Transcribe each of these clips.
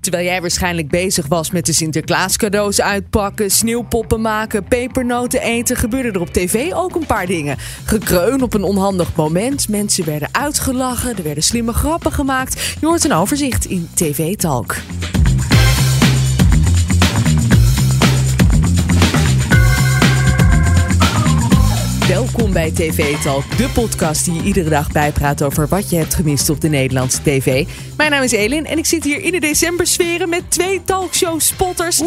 Terwijl jij waarschijnlijk bezig was met de Sinterklaas cadeaus uitpakken, sneeuwpoppen maken, pepernoten eten, gebeurden er op tv ook een paar dingen. Gekreun op een onhandig moment, mensen werden uitgelachen, er werden slimme grappen gemaakt. Je hoort een overzicht in TV Talk. Welkom bij TV Talk, de podcast die je iedere dag bijpraat over wat je hebt gemist op de Nederlandse tv. Mijn naam is Elin en ik zit hier in de decembersferen met twee talkshow-spotters.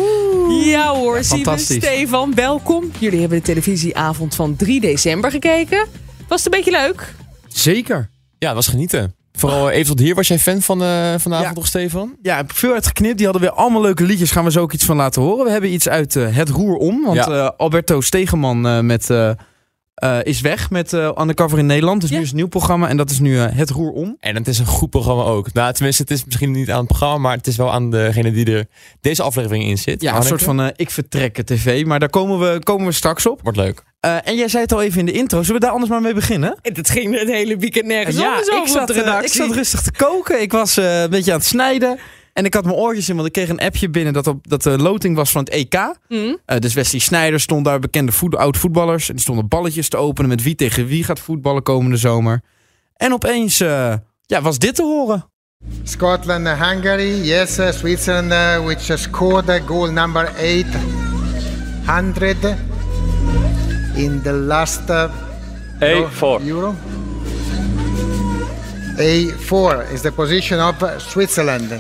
Ja hoor, fantastisch. Stefan, welkom. Jullie hebben de televisieavond van 3 december gekeken. Was het een beetje leuk? Zeker. Ja, het was genieten. Vooral even tot hier. Was jij fan van uh, vanavond Ja. nog, Stefan? Ja, ik heb veel uitgeknipt. Die hadden weer allemaal leuke liedjes. Gaan we zo ook iets van laten horen. We hebben iets uit eh, Het Roer Om. Want Ja. eh, Alberto Stegeman eh, met, eh, is weg met eh Undercover in Nederland. Dus Ja. nu is een nieuw programma. En dat is nu eh, Het Roer Om. En het is een goed programma ook. Nou, tenminste, het is misschien niet aan het programma, maar het is wel aan degene die er deze aflevering in zit. Ja, een soort van ik vertrek tv. Maar daar komen we, komen we straks op. Wordt leuk. Eh, en jij zei het al even in de intro. Zullen we daar anders maar mee beginnen? Het ging het hele weekend nergens ja, anders ik zat, ik zat rustig te koken. Ik was eh, een beetje aan het snijden. En ik had mijn oortjes in, want ik kreeg een appje binnen dat, op, dat de loting was van het EK. Hm? Eh, dus Wesley Sneijder stond daar, bekende voet, oud-voetballers. En die stonden balletjes te openen met wie tegen wie gaat voetballen komende zomer. En opeens eh, ja, was dit te horen. Scotland, uh, Hungary, yes, uh, Switzerland, uh, which scored uh, goal number 800 in the last uh, Euro- A4. Euro. A4 is the position of Switzerland.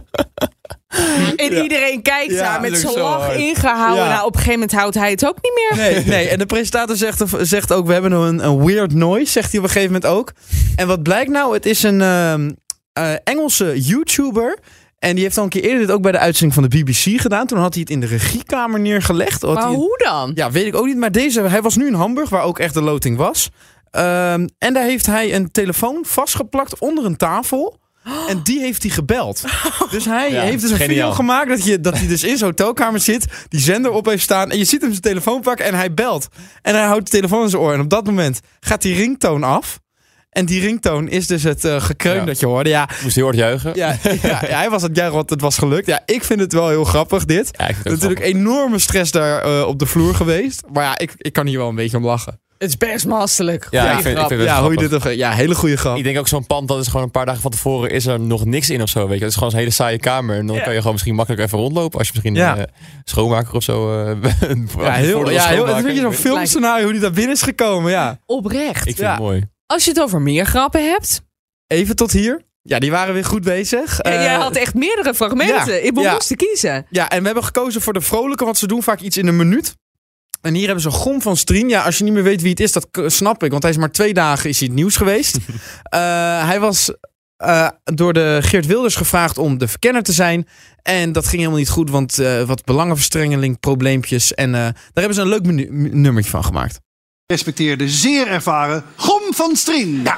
En iedereen kijkt Ja, daar met zijn lach hard. ingehouden. Ja. Nou, op een gegeven moment houdt hij het ook niet meer. Nee, nee. En de presentator zegt, zegt ook, we hebben een, een weird noise, zegt hij op een gegeven moment ook. En wat blijkt nou? Het is een ehm, eh, Engelse YouTuber. En die heeft al een keer eerder dit ook bij de uitzending van de BBC gedaan. Toen had hij het in de regiekamer neergelegd. Maar hoe dan? Ja, weet ik ook niet. Maar deze, hij was nu in Hamburg, waar ook echt de loting was. Ehm, en daar heeft hij een telefoon vastgeplakt onder een tafel. En die heeft hij gebeld. Dus hij Ja, heeft dus een video gemaakt dat, je, dat hij dus in zijn hotelkamer zit. Die zender op heeft staan. En je ziet hem zijn telefoon pakken en hij belt. En hij houdt de telefoon in zijn oor. En op dat moment gaat die ringtoon af. En die ringtoon is dus het eh, gekreun Ja. dat je hoorde. Ja, Moest heel hard juichen. ja, ja, ja, hij was het juichen, want het was gelukt. Ja, ik vind het wel heel grappig dit. Natuurlijk enorme stress daar eh, op de vloer geweest. Maar ja, ik, ik kan hier wel een beetje om lachen. Het is best masterlijk. Ja, ik vind- ik vind- Ja, hoe je dit. Ja, hele goede grap. Ik denk ook zo'n pand, dat is gewoon een paar dagen van tevoren is er nog niks in of zo, weet je. Het is gewoon een hele saaie kamer. En dan Ja. kan je gewoon misschien makkelijk even rondlopen als je misschien Ja. eh, schoonmaker of zo... eh, Ja, heel, ja, heel, het is een beetje zo'n film. filmscenario hoe die daar binnen is gekomen. Ja. Oprecht. Ik vind Ja. het mooi. Als je het over meer grappen hebt. Even tot hier. Ja, die waren weer goed bezig. Ja, jij Eh, had echt meerdere fragmenten. ja, ik ja. moest te kiezen. Ja, en we hebben gekozen voor de vrolijke, want ze doen vaak iets in een minuut. En hier hebben ze Gom van Strien. Ja, als je niet meer weet wie het is, dat snap ik. Want hij is maar twee dagen is hij het nieuws geweest. Eh, hij was eh, door de Geert Wilders gevraagd om de verkenner te zijn. En dat ging helemaal niet goed, want eh, wat belangenverstrengeling, probleempjes. En eh, daar hebben ze een leuk menu- nummertje van gemaakt. respecteerde zeer ervaren Gom van Strien. Ja.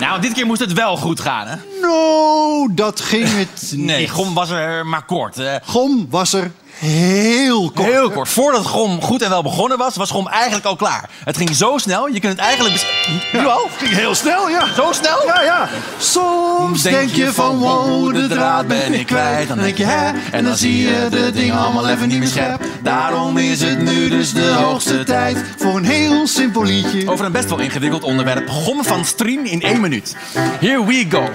Nou, dit keer moest het wel goed gaan, hè? Nou, dat ging het Nee. Gom was er maar kort. Gom was er heel kort. Heel kort. Voordat Gom goed en wel begonnen was, was Gom eigenlijk al klaar. Het ging zo snel, je kunt het eigenlijk... Nu al? Ging heel snel, ja. Zo snel? Ja, ja. Soms denk je van wow, de draad ben ik kwijt. Dan denk je hè, en dan zie je de dingen allemaal even niet meer scherp. Daarom is het nu dus de hoogste tijd voor een heel simpel liedje. Over een best wel ingewikkeld onderwerp. Gom van Strien in één minuut. Here we go.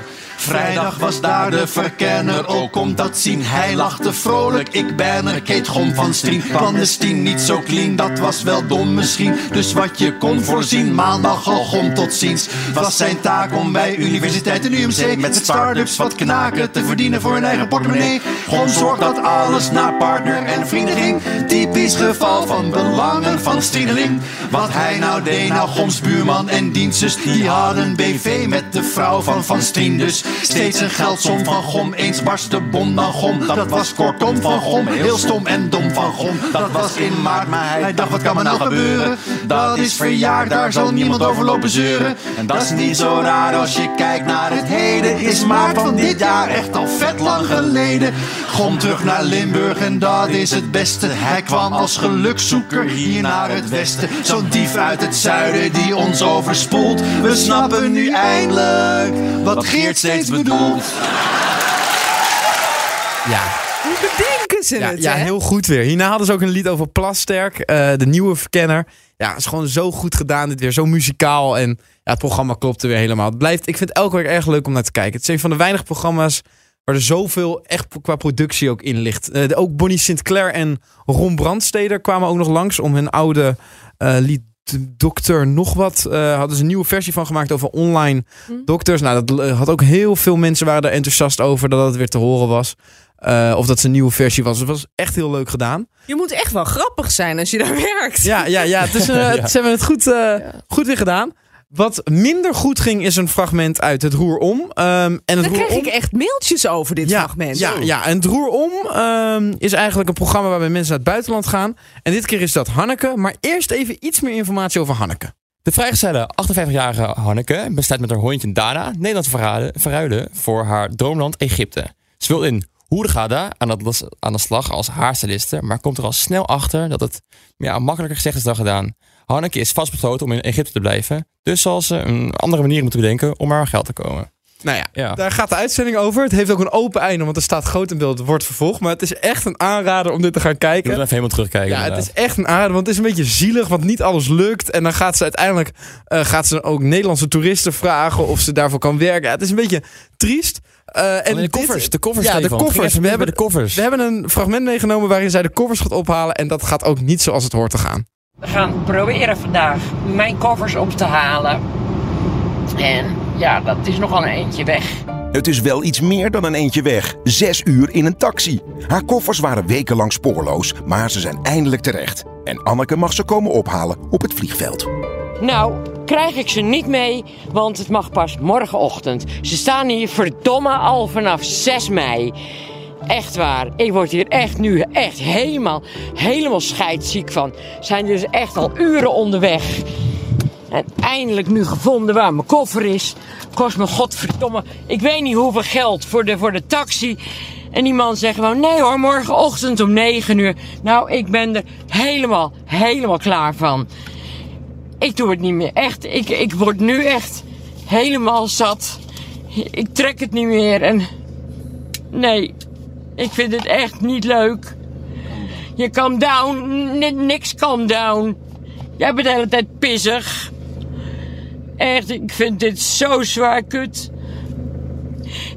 Vrijdag was daar de verkenner, ook komt dat zien. Hij lachte vrolijk, ik ben er, Keet Gom van Strien. Clandestien, niet zo clean, dat was wel dom misschien. Dus wat je kon voorzien, maandag al Gom tot ziens. Was zijn taak om bij universiteit en UMC met start-ups wat knaken te verdienen voor hun eigen portemonnee. Gom zorgt dat alles naar partner en vrienden ging. Typisch geval van belangen van Strieneling. Wat hij nou deed, nou Goms buurman en dienstzus, die hadden BV met de vrouw van Van Strien. Dus steeds een geldsom van Gom, eens barst de bom dan Gom. Dat was kortom van Gom, heel stom en dom van Gom. Dat was in maart, maar hij dacht wat kan me nou gebeuren? Dat is verjaard, daar zal niemand over lopen zeuren. En dat is niet zo raar als je kijkt naar het heden. Is maart van dit jaar echt al vet lang geleden. Gom terug naar Limburg en dat is het beste. Hij kwam als gelukzoeker hier naar het westen. Dief uit het zuiden die ons overspoelt. We snappen nu eindelijk wat Geert steeds bedoelt. Ja, Hoe bedenken ze ja, het, ja hè? heel goed weer. Hierna hadden ze ook een lied over Plasterk, eh, de nieuwe verkenner. Ja, het is gewoon zo goed gedaan. Dit weer zo muzikaal. En ja, het programma klopte weer helemaal. Het blijft, ik vind het elke week erg leuk om naar te kijken. Het is een van de weinige programma's waar er zoveel echt qua productie ook in ligt. Eh, ook Bonnie Sinclair en Ron Brandsteder kwamen ook nog langs om hun oude eh, lied Dokter nog wat. eh, hadden ze een nieuwe versie van gemaakt over online Hm. dokters. Nou, dat had ook heel veel mensen waren er enthousiast over dat het weer te horen was. Eh, of dat ze een nieuwe versie was. Het was echt heel leuk gedaan. Je moet echt wel grappig zijn als je daar werkt. Ja, ja, ja. Het- Ze hebben het goed, eh, goed weer gedaan. Wat minder goed ging is een fragment uit het Roer Om. Ehm, en het Daar Roer krijg Om- ik echt mailtjes over dit ja, fragment. Ja, ja, en het Roer Om ehm, is eigenlijk een programma waarbij mensen naar het buitenland gaan. En dit keer is dat Hanneke. Maar eerst even iets meer informatie over Hanneke. De vrijgezelle 58-jarige Hanneke besluit met haar hondje Dana Nederland te verraden, verruilen voor haar droomland Egypte. Ze wil in Hurghada aan, het las- aan de slag als haarstyliste, maar komt er al snel achter dat het ja, makkelijker gezegd is dan gedaan. Hanneke is vastbesloten om in Egypte te blijven, dus zal ze een andere manier moeten bedenken om haar geld te komen. Nou ja, Ja. daar gaat de uitzending over. Het heeft ook een open einde, want er staat groot in beeld. Het wordt vervolgd. Maar het is echt een aanrader om dit te gaan Ik kijken. er even helemaal terugkijken. Ja, het is echt een aanrader, want het is een beetje zielig, want niet alles lukt. En dan gaat ze uiteindelijk eh, gaat ze ook Nederlandse toeristen vragen of ze daarvoor kan werken. Ja, het is een beetje triest. Eh, en Alleen de dit- koffers, de koffers, Ja, de koffers. We hebben, de koffers. we hebben een fragment meegenomen waarin zij de koffers gaat ophalen. En dat gaat ook niet zoals het hoort te gaan. We gaan proberen vandaag mijn koffers op te halen. En ja, dat is nogal een eentje weg. Het is wel iets meer dan een eentje weg. Zes uur in een taxi. Haar koffers waren wekenlang spoorloos, maar ze zijn eindelijk terecht. En Anneke mag ze komen ophalen op het vliegveld. Nou, krijg ik ze niet mee, want het mag pas morgenochtend. Ze staan hier verdomme al vanaf 6 mei. Echt waar, ik word hier echt nu echt helemaal, helemaal scheidsziek van. Zijn dus echt al uren onderweg. En eindelijk nu gevonden waar mijn koffer is. Kost me godverdomme, ik weet niet hoeveel geld voor de, voor de taxi. En die man zegt gewoon, nee hoor, morgenochtend om 9 uur. Nou, ik ben er helemaal, helemaal klaar van. Ik doe het niet meer, echt. Ik, ik word nu echt helemaal zat. Ik trek het niet meer en... Nee, ik vind het echt niet leuk. Je calm down, niks calm down. Jij bent de hele tijd pissig. Echt, ik vind dit zo zwaar kut.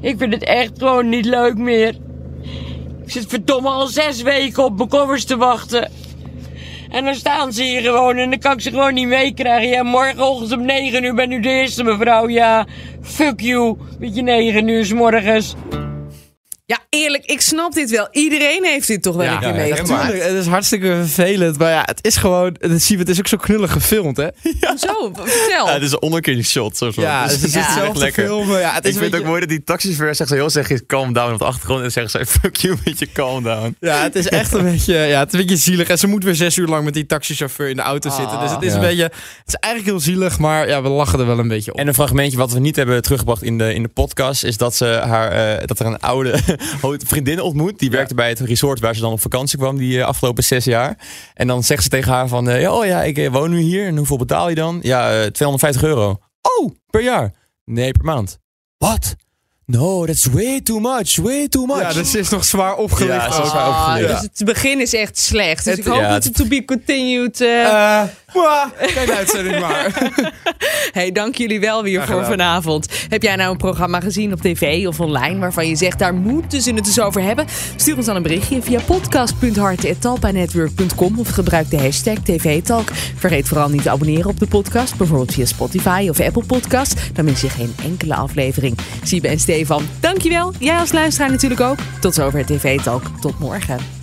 Ik vind het echt gewoon niet leuk meer. Ik zit verdomme al zes weken op mijn koffers te wachten. En dan staan ze hier gewoon en dan kan ik ze gewoon niet meekrijgen. Ja, morgenochtend om 9 uur ben u de eerste mevrouw. Ja, fuck you. Met je 9 uur 's morgens. Ja, eerlijk, ik snap dit wel. Iedereen heeft dit toch wel een keer ja, meegemaakt. Natuurlijk, het is hartstikke vervelend. Maar ja, het is gewoon. Het, zie je, het is ook zo knullig gefilmd, hè? Zo, vertel. Ja, het is een onderkeer shot. Zo, zo. Ja, Dus het is echt lekker. filmen. Ja, het is ik een vind het ook beetje- mooi dat die taxichauffeur zegt zo heel zeg calm down op de achtergrond. En zeggen ze fuck you met je calm down. Ja, het is echt een beetje, ja, het is een beetje zielig. En ze moet weer zes uur lang met die taxichauffeur in de auto zitten. Dus het is Ja. een beetje, het is eigenlijk heel zielig, maar ja, we lachen er wel een beetje op. En een fragmentje wat we niet hebben teruggebracht in de, in de podcast is dat, ze haar, eh, dat er een oude vriendin ontmoet. Die werkte bij het resort waar ze dan op vakantie kwam die eh, afgelopen zes jaar. En dan zegt ze tegen haar van, eh, oh ja, ik eh, woon nu hier. En hoeveel betaal je dan? Ja, eh, 250 euro. Oh, per jaar? Nee, per maand. Wat? No, that's way too much, way too much. ja, dus ze is nog zwaar opgelicht. Ja, ze is ook. zwaar Ah, opgelicht. dus het begin is echt slecht. Dus Het- ik hoop ja, dat het to be continued... mwah, geen uitzending maar. Hey, dank jullie wel weer voor vanavond. Heb jij nou een programma gezien op tv of online waarvan je zegt daar moeten ze het eens over hebben? Stuur ons dan een berichtje via podcast.hart.talpanetwork.com of gebruik de hashtag TVTalk. Vergeet vooral niet te abonneren op de podcast, bijvoorbeeld via Spotify of Apple Podcast. Dan mis je geen enkele aflevering. Siebe Stefan, dankjewel. Jij als luisteraar natuurlijk ook. Tot zover TV Talk. Tot morgen.